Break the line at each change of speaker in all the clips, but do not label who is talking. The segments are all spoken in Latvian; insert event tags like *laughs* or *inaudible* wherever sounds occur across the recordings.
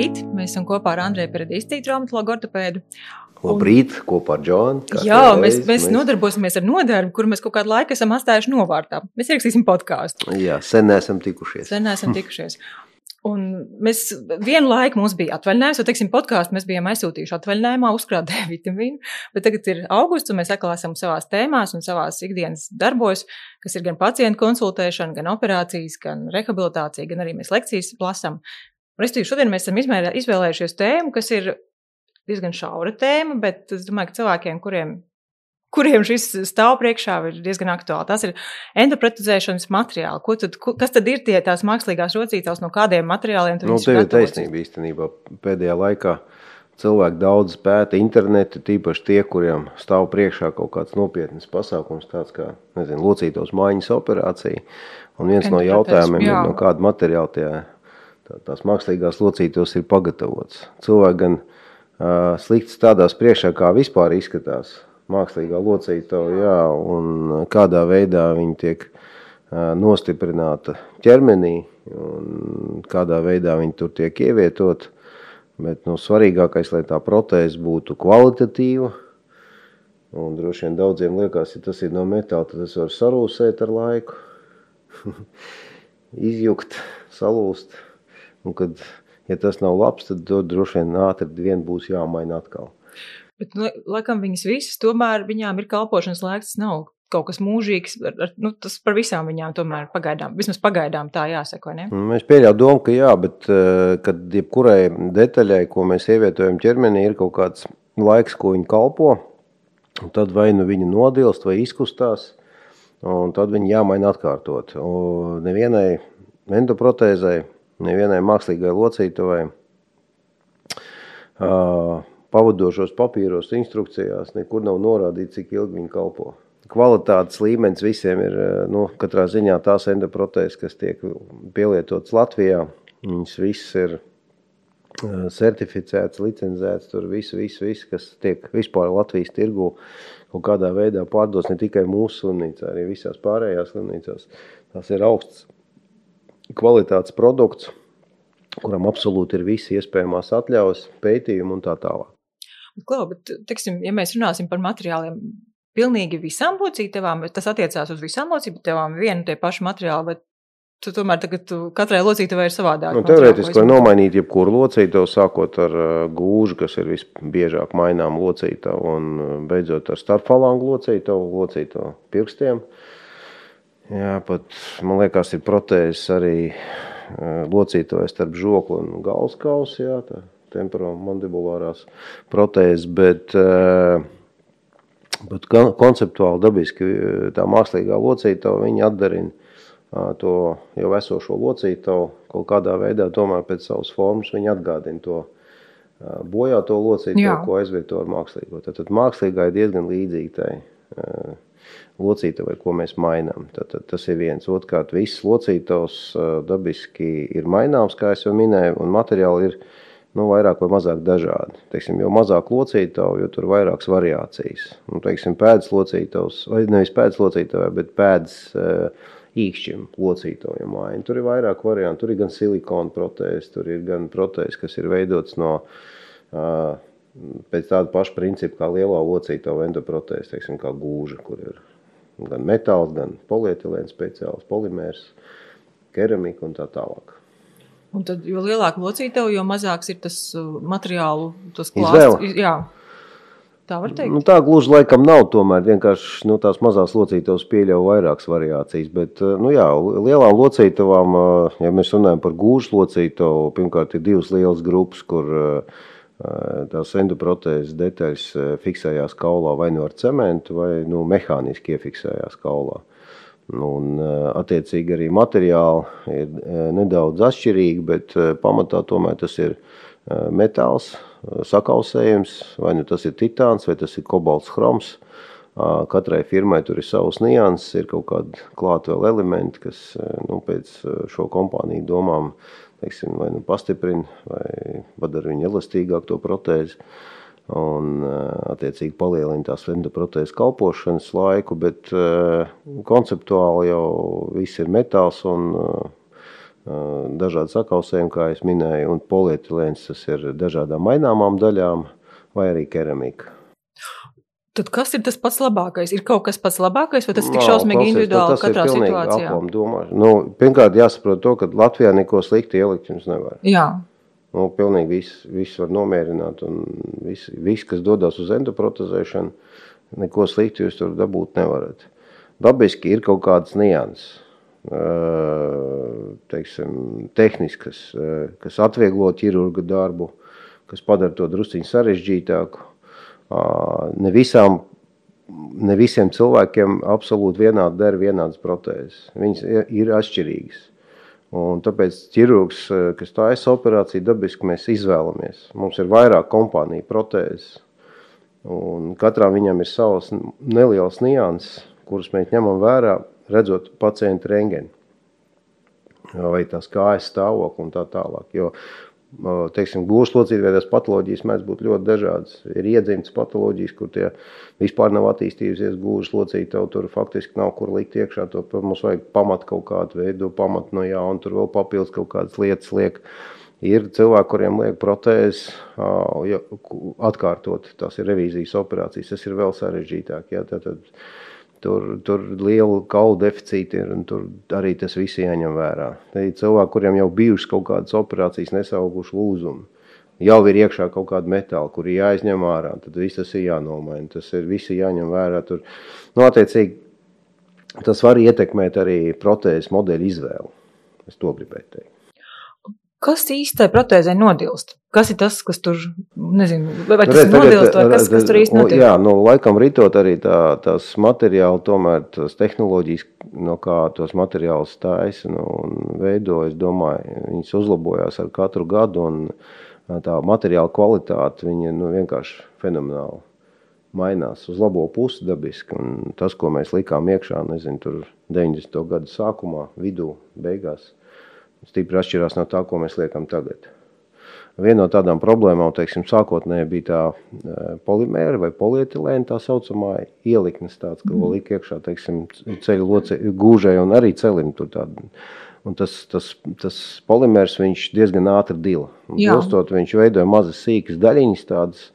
Labrīt! Mēs esam kopā ar Andreju Peredīstītu, traumatologu ortopēdu.
Labrīt, kopā ar Džonu.
Jā, mēs, mēs, mēs nodarbosimies ar nodarbi, kur mēs kaut kādu laiku esam atstājuši novārtā. Mēs ierakstīsim podkāstu.
Jā, sen neesam tikušies.
Sen neesam tikušies. Un mēs vienu laiku mums bija atvaļinājums, jau teiksim, podkāstu mēs bijām aizsūtījuši atvaļinājumā, uzkrāt D vitamīnu, bet tagad ir augusts, un mēs atkal esam savās tēmās un savās ikdienas darbos, kas ir gan pacientu konsultēšana, gan operācijas, gan rehabilitācija, gan arī mēs lekcijas lasām. Restīvi, šodien mēs esam izvēlējušies tēmu, kas ir diezgan šaura tēma, bet es domāju, ka cilvēkiem, kuriem, kuriem šis stāv priekšā, ir diezgan aktuāli. Tas ir endopretizēšanas materiāli. Ko tad, kas tad ir tie tās mākslīgās rocītavas, no kādiem materiāliem
tu nu, ir taisnība īstenībā pēdējā laikā. Cilvēki daudz pēta internetu, tīpaši tie, kuriem stāv priekšā kaut kāds nopietns pasākums, tāds kā nezinu, locītos mājiņas operācija. Un viens no jautājumiem jā. ir, no kāda materiāla tie tā, tās mākslīgās locītos ir pagatavots. Cilvēki gan uh, slikti stādās priekšā, kā vispār izskatās mākslīgā locītava, jā, un kādā veidā viņi tiek uh, nostiprināta ķermenī, un kādā veidā viņi tur tiek ievietot. Bet nu, svarīgākais, lai tā protēze būtu kvalitatīva, un droši vien daudziem liekas, ja tas ir no metāla, tad tas var sarūsēt ar laiku, *laughs* izjukt, salūst. Un kad, ja tas nav labs, tad droši vien ātri vien būs jāmaina atkal.
Bet, nu, laikam, viņas visas, tomēr viņām ir kalpošanas laiks, tas nav kaut kas mūžīgs. Ar, ar, nu, tas par visām viņām tomēr pagaidām, vismaz pagaidām tā jāsaka, ne?
Mēs pieļaujam domu, ka jā, bet eh, kad jebkurai detaļai, ko mēs ievietojam ķermenī, ir kaut kāds laiks, ko viņi kalpo, tad vai nu viņi nodilst vai izkustās, un tad viņi jāmaina atkārtot. Un nevienai endoprotēzai nevienai mākslīgai locītavai. Pavadošos papīros, instrukcijās nekur nav norādīts, cik ilgi viņi kalpo. Kvalitātes līmenis visiem ir nu, katrā ziņā tās endoprotēzes, kas tiek pielietotas Latvijā. Viņas visas ir certificēts, licencēts, tur viss, vis, vis, kas tiek vispār Latvijas tirgu kaut kādā veidā pārdos ne tikai mūsu slimnīcā, arī visās pārējās slimnīcās. Tas ir augsts kvalitātes produkts, kuram absolūti ir visi iespējamās atļaujas, pētījumi un tā tālāk.
Klau, bet, teiksim, ja mēs runāsim par materiāliem, pilnīgi visām locītavām, tas attiecās uz visām locītavām, vienu tie paši materiāli, bet tu tomēr tagad tu, katrai locītavai ir savādāk.
Nu, teorētiski var nomainīt jebkuru locītavu, sākot ar uh, gūžu, kas ir visbiežāk mainām locītavu, un uh, beidzot ar starpfalangu locītavu, locītavu pirkstiem. Jā, pat man liekas, ir protēzes arī locītojas starp žokli un galvas kausu, jā, tā temporomandibulārās protēzes, bet, bet konceptuāli dabiski tā mākslīgā locītava, viņa atdarina to jau esošo locītavu, kaut kādā veidā tomēr pēc savas formas viņa atgādina to bojāto locītavu, ko aizvieto ar mākslīgo. Tad, tad mākslīgā ir diezgan līdzīga tai locītavai, ko mēs mainām. Tad, tad tas ir viens. Otrkārt, viss locītavs dabiski ir maināms, kā jau minēju, un materiāli ir nu, vairāk vai mazāk dažādi. Teiksim, jo mazāk locītavu, jo tur ir vairākas variācijas. Un, teiksim, pēdas locītavs, vai nevis pēdas locītavai, bet pēdas uh, īkšķim locītaviem maina. Tur ir vairāk variantu. Tur ir gan silikona protēzes, tur ir gan protēzes, kas ir veidotas no uh, pēc tāda paša principa kā lielā locītava endoprotēze, teiksim, kā gūža, kur ir gan metāls, gan polietilēns speciāls polimērs, keramika un tā tālāk.
Un tad, jo lielāka locītava, jo mazāks ir tas uh, materiālu, tas klāsts. Jā. Tā var teikt.
Nu, tā gluži laikam nav. Tomēr vienkārši nu, tās mazās locītavas pieļauj vairākas variācijas. Bet, uh, nu, jā, lielām locītavām, uh, ja mēs runājam par gūžu locītavu, pirmkārt ir divas lielas grupas, kur uh, tās endoprotēzes detaļas fiksējās kaulā vai nu ar cementu, vai nu, mehāniski iefiksējās kaulā. Un, attiecīgi arī materiāli ir nedaudz atšķirīgi, bet pamatā tomēr tas ir metāls, sakausējums, vai nu tas ir titāns, vai tas ir kobalts chroms. Katrai firmai tur ir savs nianses, ir kaut kādi klāt vēl elementi, kas nu, pēc šo kompāniju domām teiksim, vai nu pastiprina, vai padara viņu elastīgāku to protēzi. Un, attiecīgi, palielina tās endoprotēzes kalpošanas laiku, bet konceptuāli jau viss ir metāls. Un, dažādi sakausējumi, kā es minēju, un polietilēns tas ir dažādām maināmām daļām vai arī keramika.
Tad kas ir tas pats labākais? Ir kaut kas pats labākais, vai tas ir tik šausmīgi individuāli
tas
katrā
ir
situācijā?
Nu, pirmkārt, jāsaprot to, ka Latvijā neko slikti ielikt jums nevar.
Jā.
Nu, pilnīgi viss, viss var nomierināt, un viss, vis, kas dodas uz endoprotezēšanu, neko sliktu jūs tur dabūt nevarat. Dabiski ir kaut kādas nianses teiksim, tehniskas, kas atvieglo ķirurga darbu, kas padara to drusciņu sarežģītāku. Ne, visām, ne visiem cilvēkiem absolūti vienādi der vienādas protēzes. Viņas ir atšķirīgas. Un tāpēc ķirurgs, kas taisa operāciju, dabiski mēs izvēlamies. Mums ir vairāk kompāniju protēzes. Un katrā viņam ir savas nelielas nianses, kuras mēs ņemam vērā, redzot pacientu rengeni vai tās kājas stāvokli un tā tālāk. Jo, teiksim, gūžas locītveidās patoloģijas mēdz būt ļoti dažādas. Ir iedzimtas patoloģijas, kur tie vispār nav attīstījusies gūžas locītavi, tur faktiski nav kur likt iekšā, to mums vajag pamat kaut kādu veidu, pamat no jā, un tur vēl papildus kaut kādas lietas liek. Ir cilvēki, kuriem liek protēzes, atkārtot, tās ir revīzijas operācijas, tas ir vēl sarežģītāk. Jā, tad, tad, Tur, tur liela kaula deficīti ir, un tur arī tas viss jāņem vērā. Te ir cilvēki, kuriem jau bijušas kaut kādas operācijas, nesauguši lūzumu. Jau ir iekšā kaut kāda metāla, kur ir jāizņem ārā, tad viss tas ir jānomaina. Tas ir visi jāņem vērā. Tur, nu, attiecīgi, tas var ietekmēt arī protēzes modeļu izvēli. Es to gribēju teikt.
Kas īstai protēzē nodilst? Kas ir tas, kas tur, nezinu, vai tas ir nodilst, vai kas, kas tur īsti notiek?
Jā, nu, laikam ritot arī tā, tās materiāli, tomēr tās tehnoloģijas, no kā tos materiālus taisa nu, un veido, es domāju, viņas uzlabojās ar katru gadu, un tā materiāla kvalitāte, viņa nu, vienkārši fenomenāli mainās uz labo pusi dabiski, un tas, ko mēs likām iekšā, nezinu, tur 90. gadu sākumā, vidū, beigās, stipri atšķirās no tā, ko mēs liekam tagad. Viena no tādām problēmām, teiksim, sākotnēji bija tā e, polimēra vai polietilēna, tā saucamā ieliknes tāds, ka mm. lika iekšā, teiksim, ceļu loce, gūžai un arī celim tur tādu. Un tas, tas, tas polimērs, viņš diezgan ātri dila. Dilstot, viņš veidoja mazas sīkas daļiņas tādas,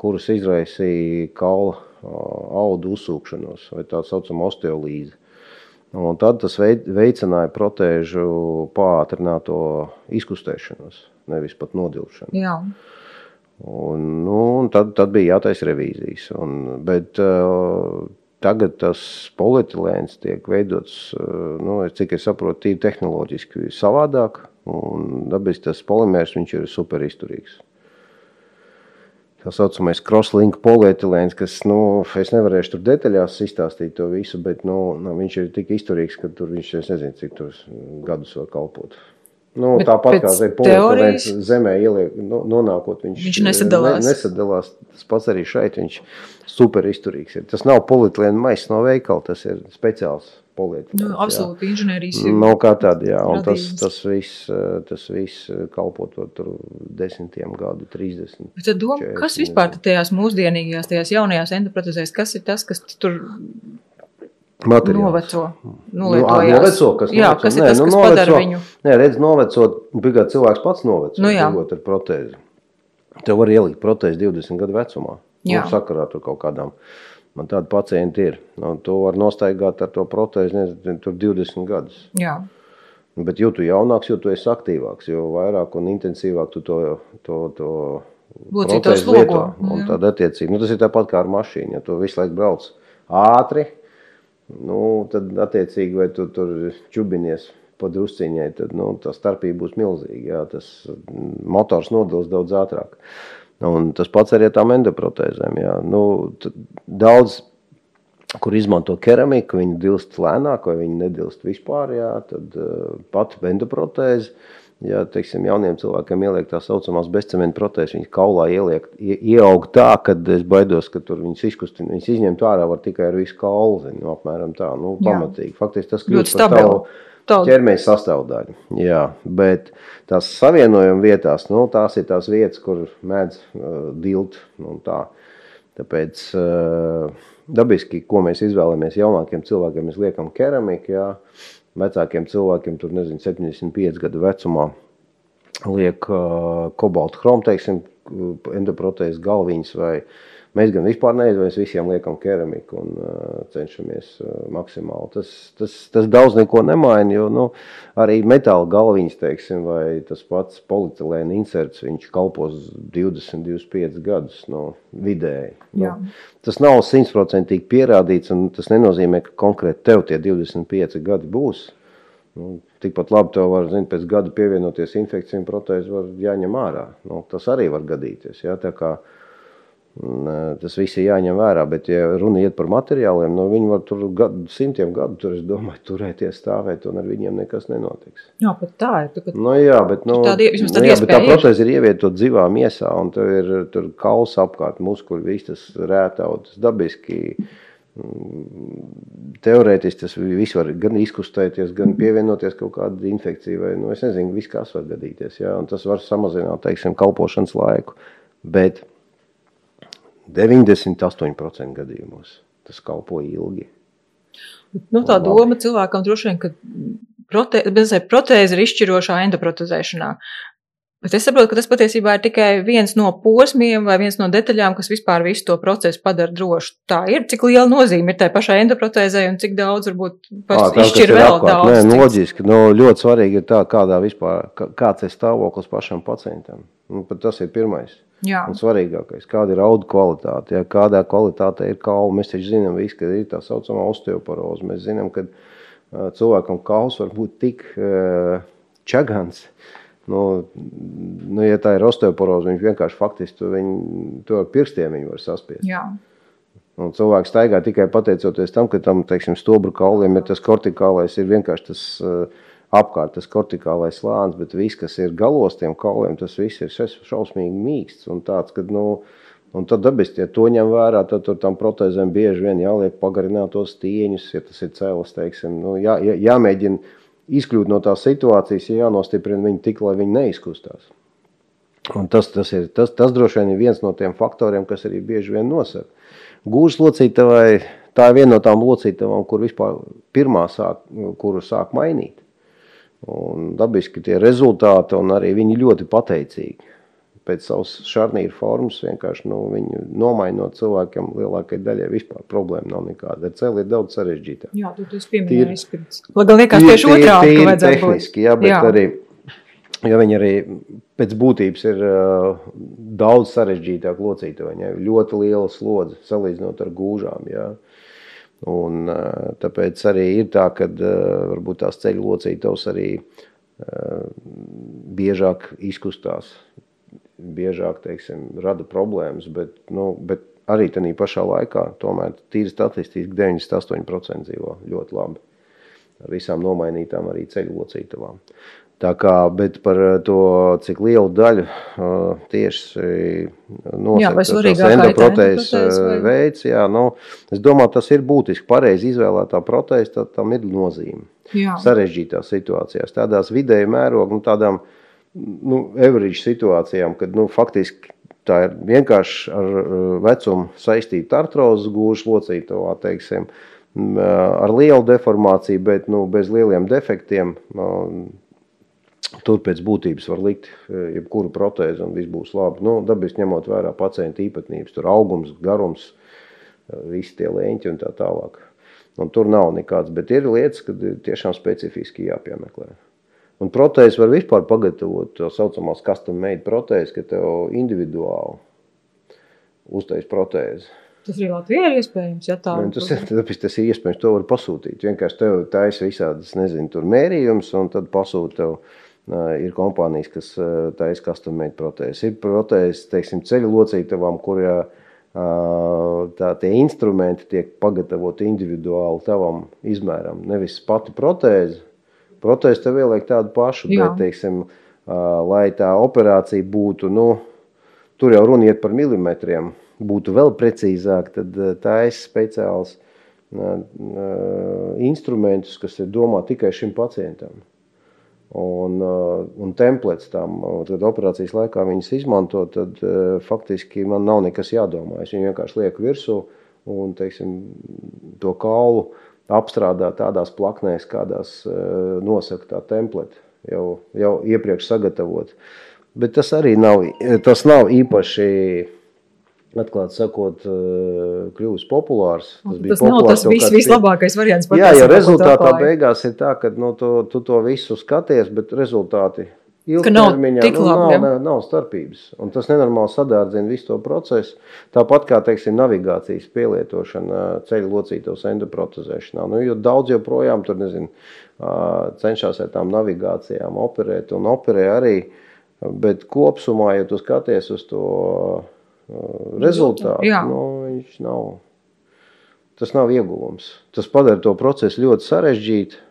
kuras izraisīja kaula audu uzsūkšanos vai tā saucamā osteolīze. Un tad tas veicināja protēžu pātrināto izkustēšanos, nevis pat nodilšanu.
Jā.
Un, nu, un tad, tad bija jātaisa revīzijas. Un, bet uh, tagad tas polietilēns tiek veidots, uh, nu, cik es saprotu, tīri tehnoloģiski savādāk. Un dabiski tas polimērs ir super izturīgs tā saucamais crosslink polietilēns, kas, nu, es nevarēšu tur detaļās izstāstīt to visu, bet, nu, nu viņš ir tik izturīgs, ka tur viņš, es nezinu, cik tur gadus var kalpot. Nu, bet tāpat kā polietilēns zemē ieliek, nu, nonākot, viņš,
viņš nesadalās.
Ne, nesadalās. Tas pats arī šeit, viņš super izturīgs ir. Tas nav polietilēna maiss no veikala, tas ir speciāls polietilēns.
Nu, absolūti, inženierijas
ir. Nu, kā tāda, jā, un tas, tas viss, tas viss kalpot tur desmitiem gadu, 30.
Bet tad doma, 40, kas vispār tajās mūsdienīgajās, tajās jaunajās endoprotezēs, kas ir tas, kas tur
Materiāls.
Noveco.
Nu, noveco, kas
jā,
noveco.
kas ir
nē,
tas,
nu,
kas
noveco,
padara viņu?
Nē, redz, novecot, bija cilvēks pats noveco,
nu, jā.
ar protēzi. Tev var ielikt protēzi 20 gadu vecumā. Jā. Nu, sakarā tur kaut kādām. Man tādi pacienti ir. Nu, to var nostaigāt ar to protēzi, nezinu, tur 20 gadus.
Jā.
Bet jo tu jaunāks, jo tu esi aktīvāks, jo vairāk un intensīvāk tu to, to, to
protēzi lieto.
Un tad attiecīgi, nu, tas ir tāpat kā ar mašīnu. Ja tu visu laiku brauc ātri, nu, tad attiecīgi vai tu tur čubinies pa drusciņai, tad nu, tā starpība būs milzīga. Jā, tas motors nodils daudz ātrāk. Un tas pats arī ar tām endoprotēzēm. Jā. Nu, daudz, kur izmanto keramiku, viņi dilst lēnāk vai viņi nedilst vispār, jā, tad uh, pat endoprotēze Ja teiksim, jauniem cilvēkiem ieliek tā saucamās bezcementa protēzes, viņas kaulā ieliek, ie, ieaug tā, ka es baidos, ka tur viņas izkustina. Viņas izņemt ārā var tikai ar visu kaulu, zinu, nu, apmēram tā, nu, pamatīgi. Faktiski tas kļūst par tavu ķermeņa sastāvdaļu. Jā, bet tās savienojuma vietās, nu, tās ir tās vietas, kur mēdz uh, dilt. Nu, tā. Tāpēc uh, dabiski, ko mēs izvēlamies jaunākiem cilvēkiem, mēs liekam keramiku, jā, vecākiem cilvēkiem, tur nezinu, 75 gadu vecumā, liek uh, kobaltu chromu, teiksim, endoprotēzes galviņas vai Mēs gan vispār nezinām, mēs visiem liekam keramiku un uh, cenšamies uh, maksimāli. Tas, tas, tas daudz neko nemaina, jo nu, arī metāla galviņas, teiksim, vai tas pats policilēna inserts, viņš kalpos 20, 25 gadus no nu, vidēji. Nu, tas nav simtprocentīgi pierādīts, un tas nenozīmē, ka konkrēti tev tie 25 gadi būs. Nu, tikpat labi tev var, zin, pēc gada pievienoties infekcijām, protēzi var jāņem ārā. Nu, tas arī var gadīties. Ja? Tā kā, uh, tas viss ir jāņem vērā, bet, ja runa iet par materiāliem, no nu, viņi var tur gadu, simtiem gadu tur, domāju, turēties, stāvēt, un ar viņiem nekas nenotiks.
Jā, pat tā ir. Tu,
nu, jā, bet, nu, tāda, nu, jā, bet tā protēze ir ievietot dzīvā miesā, un tev ir tur kauls apkārt, muskuļi, viss tas rētautas dabiski. Mm, teorētiski tas viss var gan izkustēties, gan pievienoties kaut kādai infekcijai, vai nu, es nezinu, viss kas var gadīties. Jā, un tas var samazināt, teiksim, kalpošanas laiku. Bet 98% gadījumos tas kalpo ilgi.
Nu, tā doma cilvēkam droši vien, ka prote, protēze ir izšķirošā endoprotezēšanā. Bet es saprotu, ka tas patiesībā ir tikai viens no posmiem vai viens no detaļām, kas vispār visu to procesu padara drošu. Tā ir, cik liela nozīme ir tai pašai endoprotēzē un cik daudz varbūt pats izšķir vēl apkārt. daudz.
Nē, nu, loģiski, nu, ļoti svarīgi ir tā, kādā vispār, kāds ir stāvoklis pašam pacientam. Nu, tas ir pirmais. Jā. Un svarīgākais, kāda ir auga kvalitāte, ja, kādā kvalitātē ir kaula. Mēs taču zinām, visi, ka ir tā saucamā osteoporoze. Mēs zinām, ka uh, cilvēkam kauls var būt tik uh, čagans. Nu, nu, ja tā ir osteoporoze, viņš vienkārši faktiski to, viņu, to ar pirkstiem var saspiest. Jā. Un cilvēks staigā tikai pateicoties tam, ka tam teiksim, stobra kauliem ir tas kortikālais, ir vienkārši tas uh, apkārt tas kortikālais slānis, bet viss, kas ir galos tiem kauliem, tas viss ir šausmīgi mīksts un tāds, ka, nu, un tad dabiski, ja to ņem vērā, tad tur tam protezēm bieži vien jāliek pagarinātos tieņus, ja tas ir cēlas, teiksim, nu, jā, jā, jāmēģina izkļūt no tās situācijas, ja jānostiprina viņi tik, lai viņi neizkustās. Un tas, tas, ir, tas, tas droši vien ir viens no tiem faktoriem, kas arī bieži vien nosaka. Gūžas locītavai, tā ir viena no tām locītavām, kur vispār pirmā sāk, kuru sāk mainīt. Un dabiski tie rezultāti, un arī viņi ļoti pateicīgi. Pēc savas šarnīra formas vienkārši nu, viņu nomainot cilvēkiem, lielākajai daļai vispār problēma nav nekāda. Ar celi ir daudz sarežģītāk.
Jā, tu tas pieminēji. Lai gan liekas tieši otrādi, ka vajadzētu
būt. Tehniski, jā, bet jā. arī, jo viņi arī pēc būtības ir uh, daudz sarežģītāk locīta. Viņai ļoti liela slodze salīdzinot ar gūžām, jā. Uh, Un, tāpēc arī ir tā, ka varbūt tās ceļu locītavas arī biežāk izkustās, biežāk teiksim, rada problēmas, bet, nu, bet arī tajā pašā laikā tomēr tīri statistiski 98% dzīvo ļoti labi. Ar visām nomainītām arī ceļu locītavām. Tā kā, bet par to, cik lielu daļu uh, tieši nosaka tas endoprotēzes veids, jā, nu, es domāju, tas ir būtiski pareizi izvēlētā protēze, tad tam ir nozīme. Jā. Sarežģītās situācijās, tādās vidēji mēroga, nu, tādām, nu, average situācijām, kad, nu, faktiski tā ir vienkārši ar vecumu saistīta artrozes gūžas locītavā, teiksim, ar lielu deformāciju, bet, nu, bez lieliem defektiem, Tur pēc būtības var likt e, jebkuru protēzi un viss būs labi. Nu, dabiski ņemot vērā pacienta īpatnības, tur augums, garums, e, visi tie lēņķi un tā tālāk. Un tur nav nekāds, bet ir lietas, kad tiešām specifiski jāpiemeklē. Un protēzes var vispār pagatavot tā saucamās custom made protēzes, ka tev individuāli uztais protēzi.
Tas arī Latvijā ir iespējams, ja tā
ir. Tas, tāpēc tas ir iespējams, to var pasūtīt. Vienkārši tev taisa visādas, nezinu, tur mērījums un tad pasūta tev Ir kompānijas, kas taisa custom-made protēzes. Ir protēzes, teiksim, ceļu locītavām, kurā tā, tie instrumenti tiek pagatavoti individuāli tavam izmēram. Nevis pati protēze. Protēze tev ieliek tādu pašu, Jā. bet, teiksim, lai tā operācija būtu, nu, tur jau runa iet par milimetriem, būtu vēl precīzāk, tad taisa speciāls instrumentus, kas ir domāti tikai šim pacientam un, uh, un templets tam, tad operācijas laikā viņas izmanto, tad uh, faktiski man nav nekas jādomā. Es viņu vienkārši lieku virsū un, teiksim, to kaulu apstrādāt tādās plaknēs, kādās nosaka tā templete, jau, jau iepriekš sagatavot. Bet tas arī nav, tas nav īpaši atklāti sakot, kļuvis populārs.
Tas, bija tas populārs nav tas vis, vislabākais variants.
Jā, ja rezultātā beigās ir tā, ka nu, tu, tu to visu skaties, bet rezultāti ilgtermiņā
nav, nu, labi,
nav, nav starpības. Un tas nenormāli sadārdzina visu to procesu. Tāpat kā, teiksim, navigācijas pielietošana ceļu locītos endoprotezēšanā. Nu, jo daudz joprojām tur, nezinu, cenšas ar tām navigācijām operēt un operē arī, bet kopsumā, ja tu skaties uz to rezultātu, Jā. nu, viņš nav, tas nav ieguvums. Tas padara to procesu ļoti sarežģītu,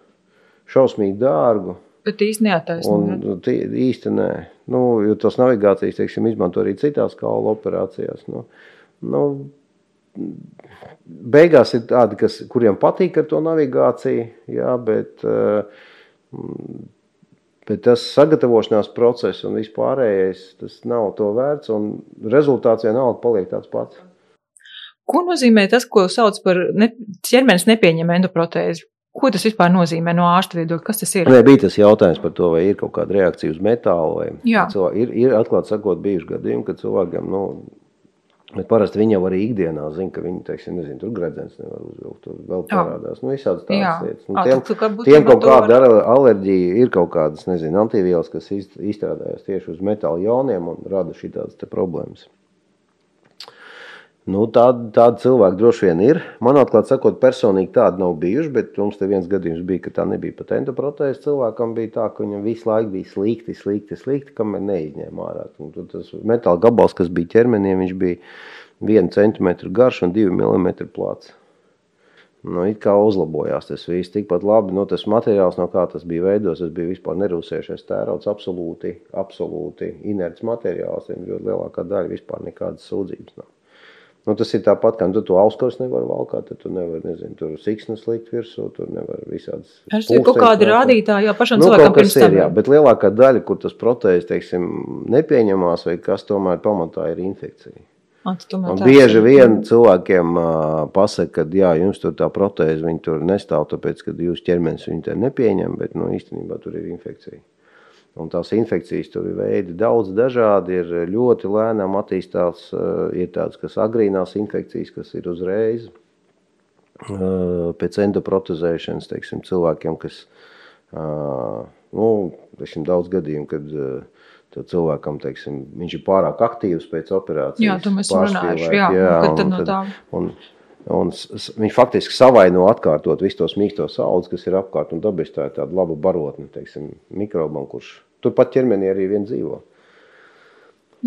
šausmīgi dārgu
Bet īsti neataisnojot.
Nu, īsti nē. Nu, jo tos navigācijas, teiksim, izmanto arī citās kaula operācijās. Nu, nu, beigās ir tādi, kas, kuriem patīk ar to navigāciju, jā, bet, eh, bet tas sagatavošanās process un vispārējais, tas nav to vērts, un rezultāts vienalga paliek tāds pats.
Ko nozīmē tas, ko sauc par ne, ķermenis nepieņem endoprotēzi? Ko tas vispār nozīmē no ārsta viedokļa? Kas tas ir?
Nē, bija tas jautājums par to, vai ir kaut kāda reakcija uz metālu. Vai cilvēki, ir, ir atklāti sakot, bijuši gadījumi, kad cilvēkiem, nu, bet parasti viņi jau arī ikdienā zina, ka viņi, teiksim, nezinu, tur gredzens nevar uzvilkt, tur vēl parādās. Nu, visādas tādas Jā. lietas. Nu, tiem, tu, tiem kaut kāda var... alerģija ir kaut kādas, nezinu, antivielas, kas izstrādājas tieši uz metāla joniem un rada šī tādas problēmas. Nu, tāda, tāda cilvēka droši vien ir. Man atklāti sakot, personīgi tāda nav bijuši, bet mums te viens gadījums bija, ka tā nebija pat endoprotēze. Cilvēkam bija tā, ka viņam visu laiku bija slikti, slikti, slikti, kamēr neizņēma ārā. Tas metāla gabals, kas bija ķermenī, viņš bija vienu centimetru garš un divu milimetru plats. Nu, it kā uzlabojās tas viss tikpat labi. Nu, tas materiāls, no kā tas bija veidots, tas bija vispār nerūsējušies tērauds, absolūti, absolūti inerts materiāls. Viņam ļoti lielākā daļa vispār nekādas sūdzības nav. Nu, tas ir tāpat, kā nu, tu auskars nevar valkāt, tad tu nevar, nezinu, tur siksnas likt virsū, tur nevar visādas.
Tas ir kaut kādi rādītāji, jā, pašam nu, cilvēkam pirms tam. Jā,
bet lielākā daļa, kur tas protēzes, teiksim, nepieņemās, vai kas tomēr pamatā ir infekcija. Un bieži vien cilvēkiem uh, pasaka, ka jā, jums tur tā protēze, viņi tur nestāv, tāpēc, ka jūs ķermenis viņu te nepieņem, bet, nu, īstenībā tur ir infekcija. Un tās infekcijas tur ir veidi daudz dažādi, ir ļoti lēnām attīstās, eh, ir tādas, kas agrīnās infekcijas, kas ir uzreiz eh, pēc endoprotezēšanas, teiksim, cilvēkiem, kas, eh, nu, teiksim, daudz gadījumu, kad cilvēkam, teiksim, viņš ir pārāk aktīvs pēc operācijas.
Jā, to mēs runājuši, jā, jā un, tad no tā.
Un, Un viņi faktiski savaino atkārtot visus tos mīkstos audus, kas ir apkārt. Un dabiski tā ir tāda laba barotne, teiksim, mikrobam, kurš turpat ķermenī arī vien dzīvo.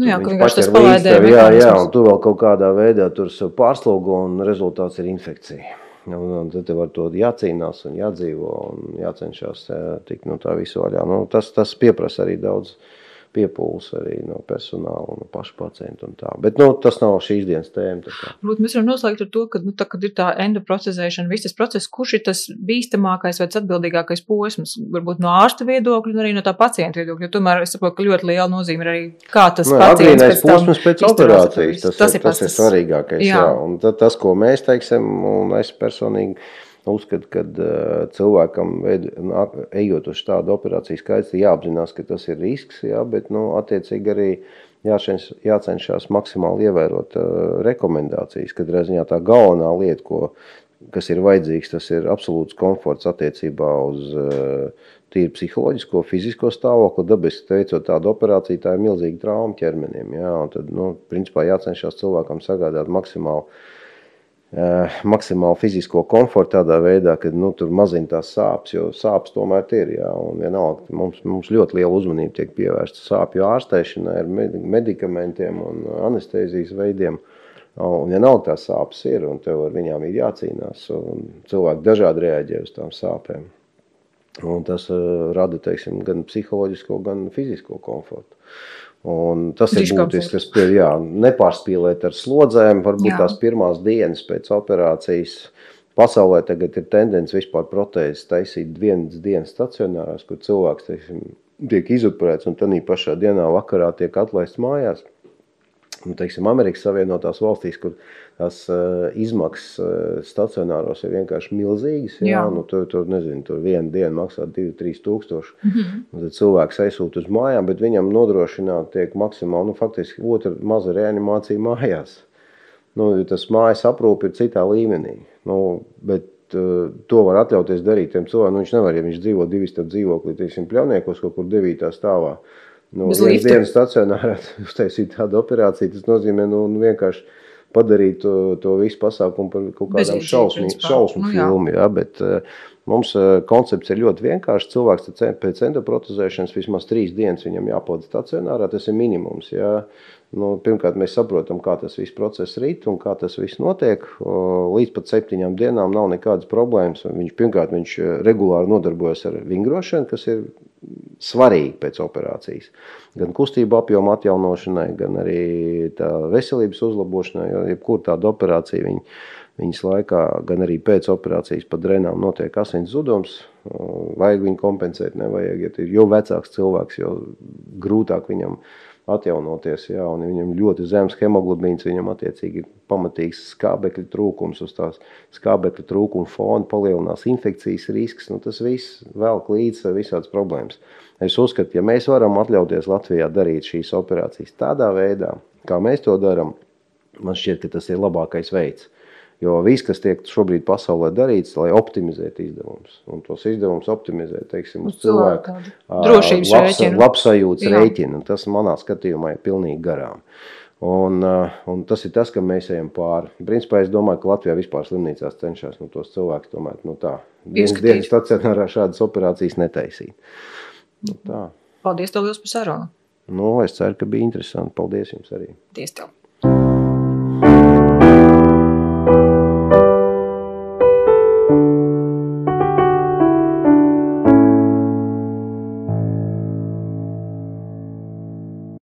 Nu jā, vienkārši tas palaidē.
Jā, jā, un tu vēl kaut kādā veidā tur pārslogo un rezultāts ir infekcija. Un, un tad tev ar to jācīnās un jādzīvo un jācenšas eh, tikt no tā visu vaļā. Nu, tas, tas pieprasa arī daudz piepūles arī no personāla, no paša pacienta un tā. Bet nu, tas nav šīs dienas tēma.
Būt, mēs varam noslēgt ar to, ka, nu, tā, kad ir tā endoprocesēšana, viss tas process, kurš ir tas bīstamākais vai atbildīgākais posms, varbūt no ārsta viedokļa un arī no tā pacienta viedokļa, jo tomēr es saprotu, ka ļoti liela nozīme ir arī kā tas
nu, pacients pēc posms pēc operācijas, tas, tas, ir, tas, tas ir svarīgākais, jā. jā. Un tas, ko mēs teiksim, un es personīgi Uzskatu, ka uh, cilvēkam, ejot uz tādu operāciju skaits, jāapzinās, ka tas ir risks, jā, bet nu, attiecīgi arī jāšens, jācenšas maksimāli ievērot uh, rekomendācijas. Kad reizē tā galvenā lieta, ko, kas ir vajadzīgs, tas ir absolūts komforts attiecībā uz uh, tīri psiholoģisko, fizisko stāvokli. Dabiski veicot tādu operāciju, tā ir milzīga trauma ķermenim. Jā, tad, nu, principā jācenšas cilvēkam sagādāt maksimāli Eh, maksimāli fizisko komfortu tādā veidā, ka nu, tur mazina tās sāpes, jo sāpes tomēr ir. Jā, un vienalga, mums, mums ļoti liela uzmanība tiek pievērsta sāpju ārstēšanai ar medikamentiem un anestezijas veidiem. Un vienalga tās sāpes ir, un tev ar viņām ir jācīnās. Cilvēki dažādi reaģē uz tām sāpēm. Un tas uh, rada teiksim, gan psiholoģisko, gan fizisko komfortu. Un tas ir būtiski, kas pie, jā, nepārspīlēt ar slodzēm. Varbūt jā. tās pirmās dienas pēc operācijas pasaulē tagad ir tendence vispār protēzes taisīt vienas dienas stacionārās, kur cilvēks teiksim, tiek izoperēts un tad pašā dienā vakarā tiek atlaists mājās. nu, teiksim, Amerikas Savienotās valstīs, kur tās uh, izmaksas uh, stacionāros ir vienkārši milzīgas. Jā, jā. Nu, tur, tur, nezinu, tur viena diena maksā 2-3 tūkstoši. Mm -hmm. Tad cilvēks aizsūta uz mājām, bet viņam nodrošināta tiek maksimāli, nu, faktiski otra maza reanimācija mājās. Nu, tas mājas aprūpe ir citā līmenī. Nu, bet uh, to var atļauties darīt tiem cilvēkiem. Nu, viņš nevar, ja viņš dzīvo divi stāv dzīvoklī, teiksim, pļauniekos kaut kur devītā stāvā. Nu, viens dienas stacionārā *laughs* uztaisīt tādu operāciju, tas nozīmē nu, nu, vienkārši padarīt to, to visu pasākumu par kaut kādām šausmu, šausmu nu, filmu. Jā, bet uh, mums uh, koncepts ir ļoti vienkāršs. Cilvēks pēc endoprotezēšanas vismaz trīs dienas viņam jāpavada stacionārā. Tas ir minimums. Jā. Nu, pirmkārt, mēs saprotam, kā tas viss process rīt un kā tas viss notiek. Līdz pat septiņām dienām nav nekādas problēmas. Viņš pirmkārt viņš eh, regulāri nodarbojas ar vingrošanu, kas ir svarīgi pēc operācijas. Gan kustību apjoma atjaunošanai, gan arī veselības uzlabošanai. Jo jebkurā tāda operācija viņa, viņas laikā, gan arī pēc operācijas pa drenām notiek asins zudums. Vajag viņu kompensēt, nevajag. Ja jo vecāks cilvēks, jo grūtāk viņam ir atjaunoties. Jā, viņam ļoti zems hemoglobīns, viņam attiecīgi ir pamatīgs skābekļa trūkums. Uz tās skābekļa trūkuma fona palielinās infekcijas risks. Nu, tas viss velk līdzi visādas problēmas. Es uzskatu, ja mēs varam atļauties Latvijā darīt šīs operācijas tādā veidā, kā mēs to darām, man šķiet, ka tas ir labākais veids. Jo viss, kas tiek šobrīd pasaulē darīts, lai optimizētu izdevumus, un tos izdevumus optimizē, teiksim, uz cilvēku
drošības labs, rēķinu.
labsajūtas Jā. rēķinu, tas manā skatījumā ir pilnīgi garām. Un, un tas ir tas, ka mēs ejam pāri. Principā es domāju, ka Latvijā vispār slimnīcās cenšas nu, tos cilvēkus tomēr nu, tā, dienas, dienas stacionārā šādas operācijas netaisīt. Nu, tā.
Paldies tev liels par sarunu.
Nu, es ceru, ka bija interesanti. Paldies jums arī.
Paldies tev.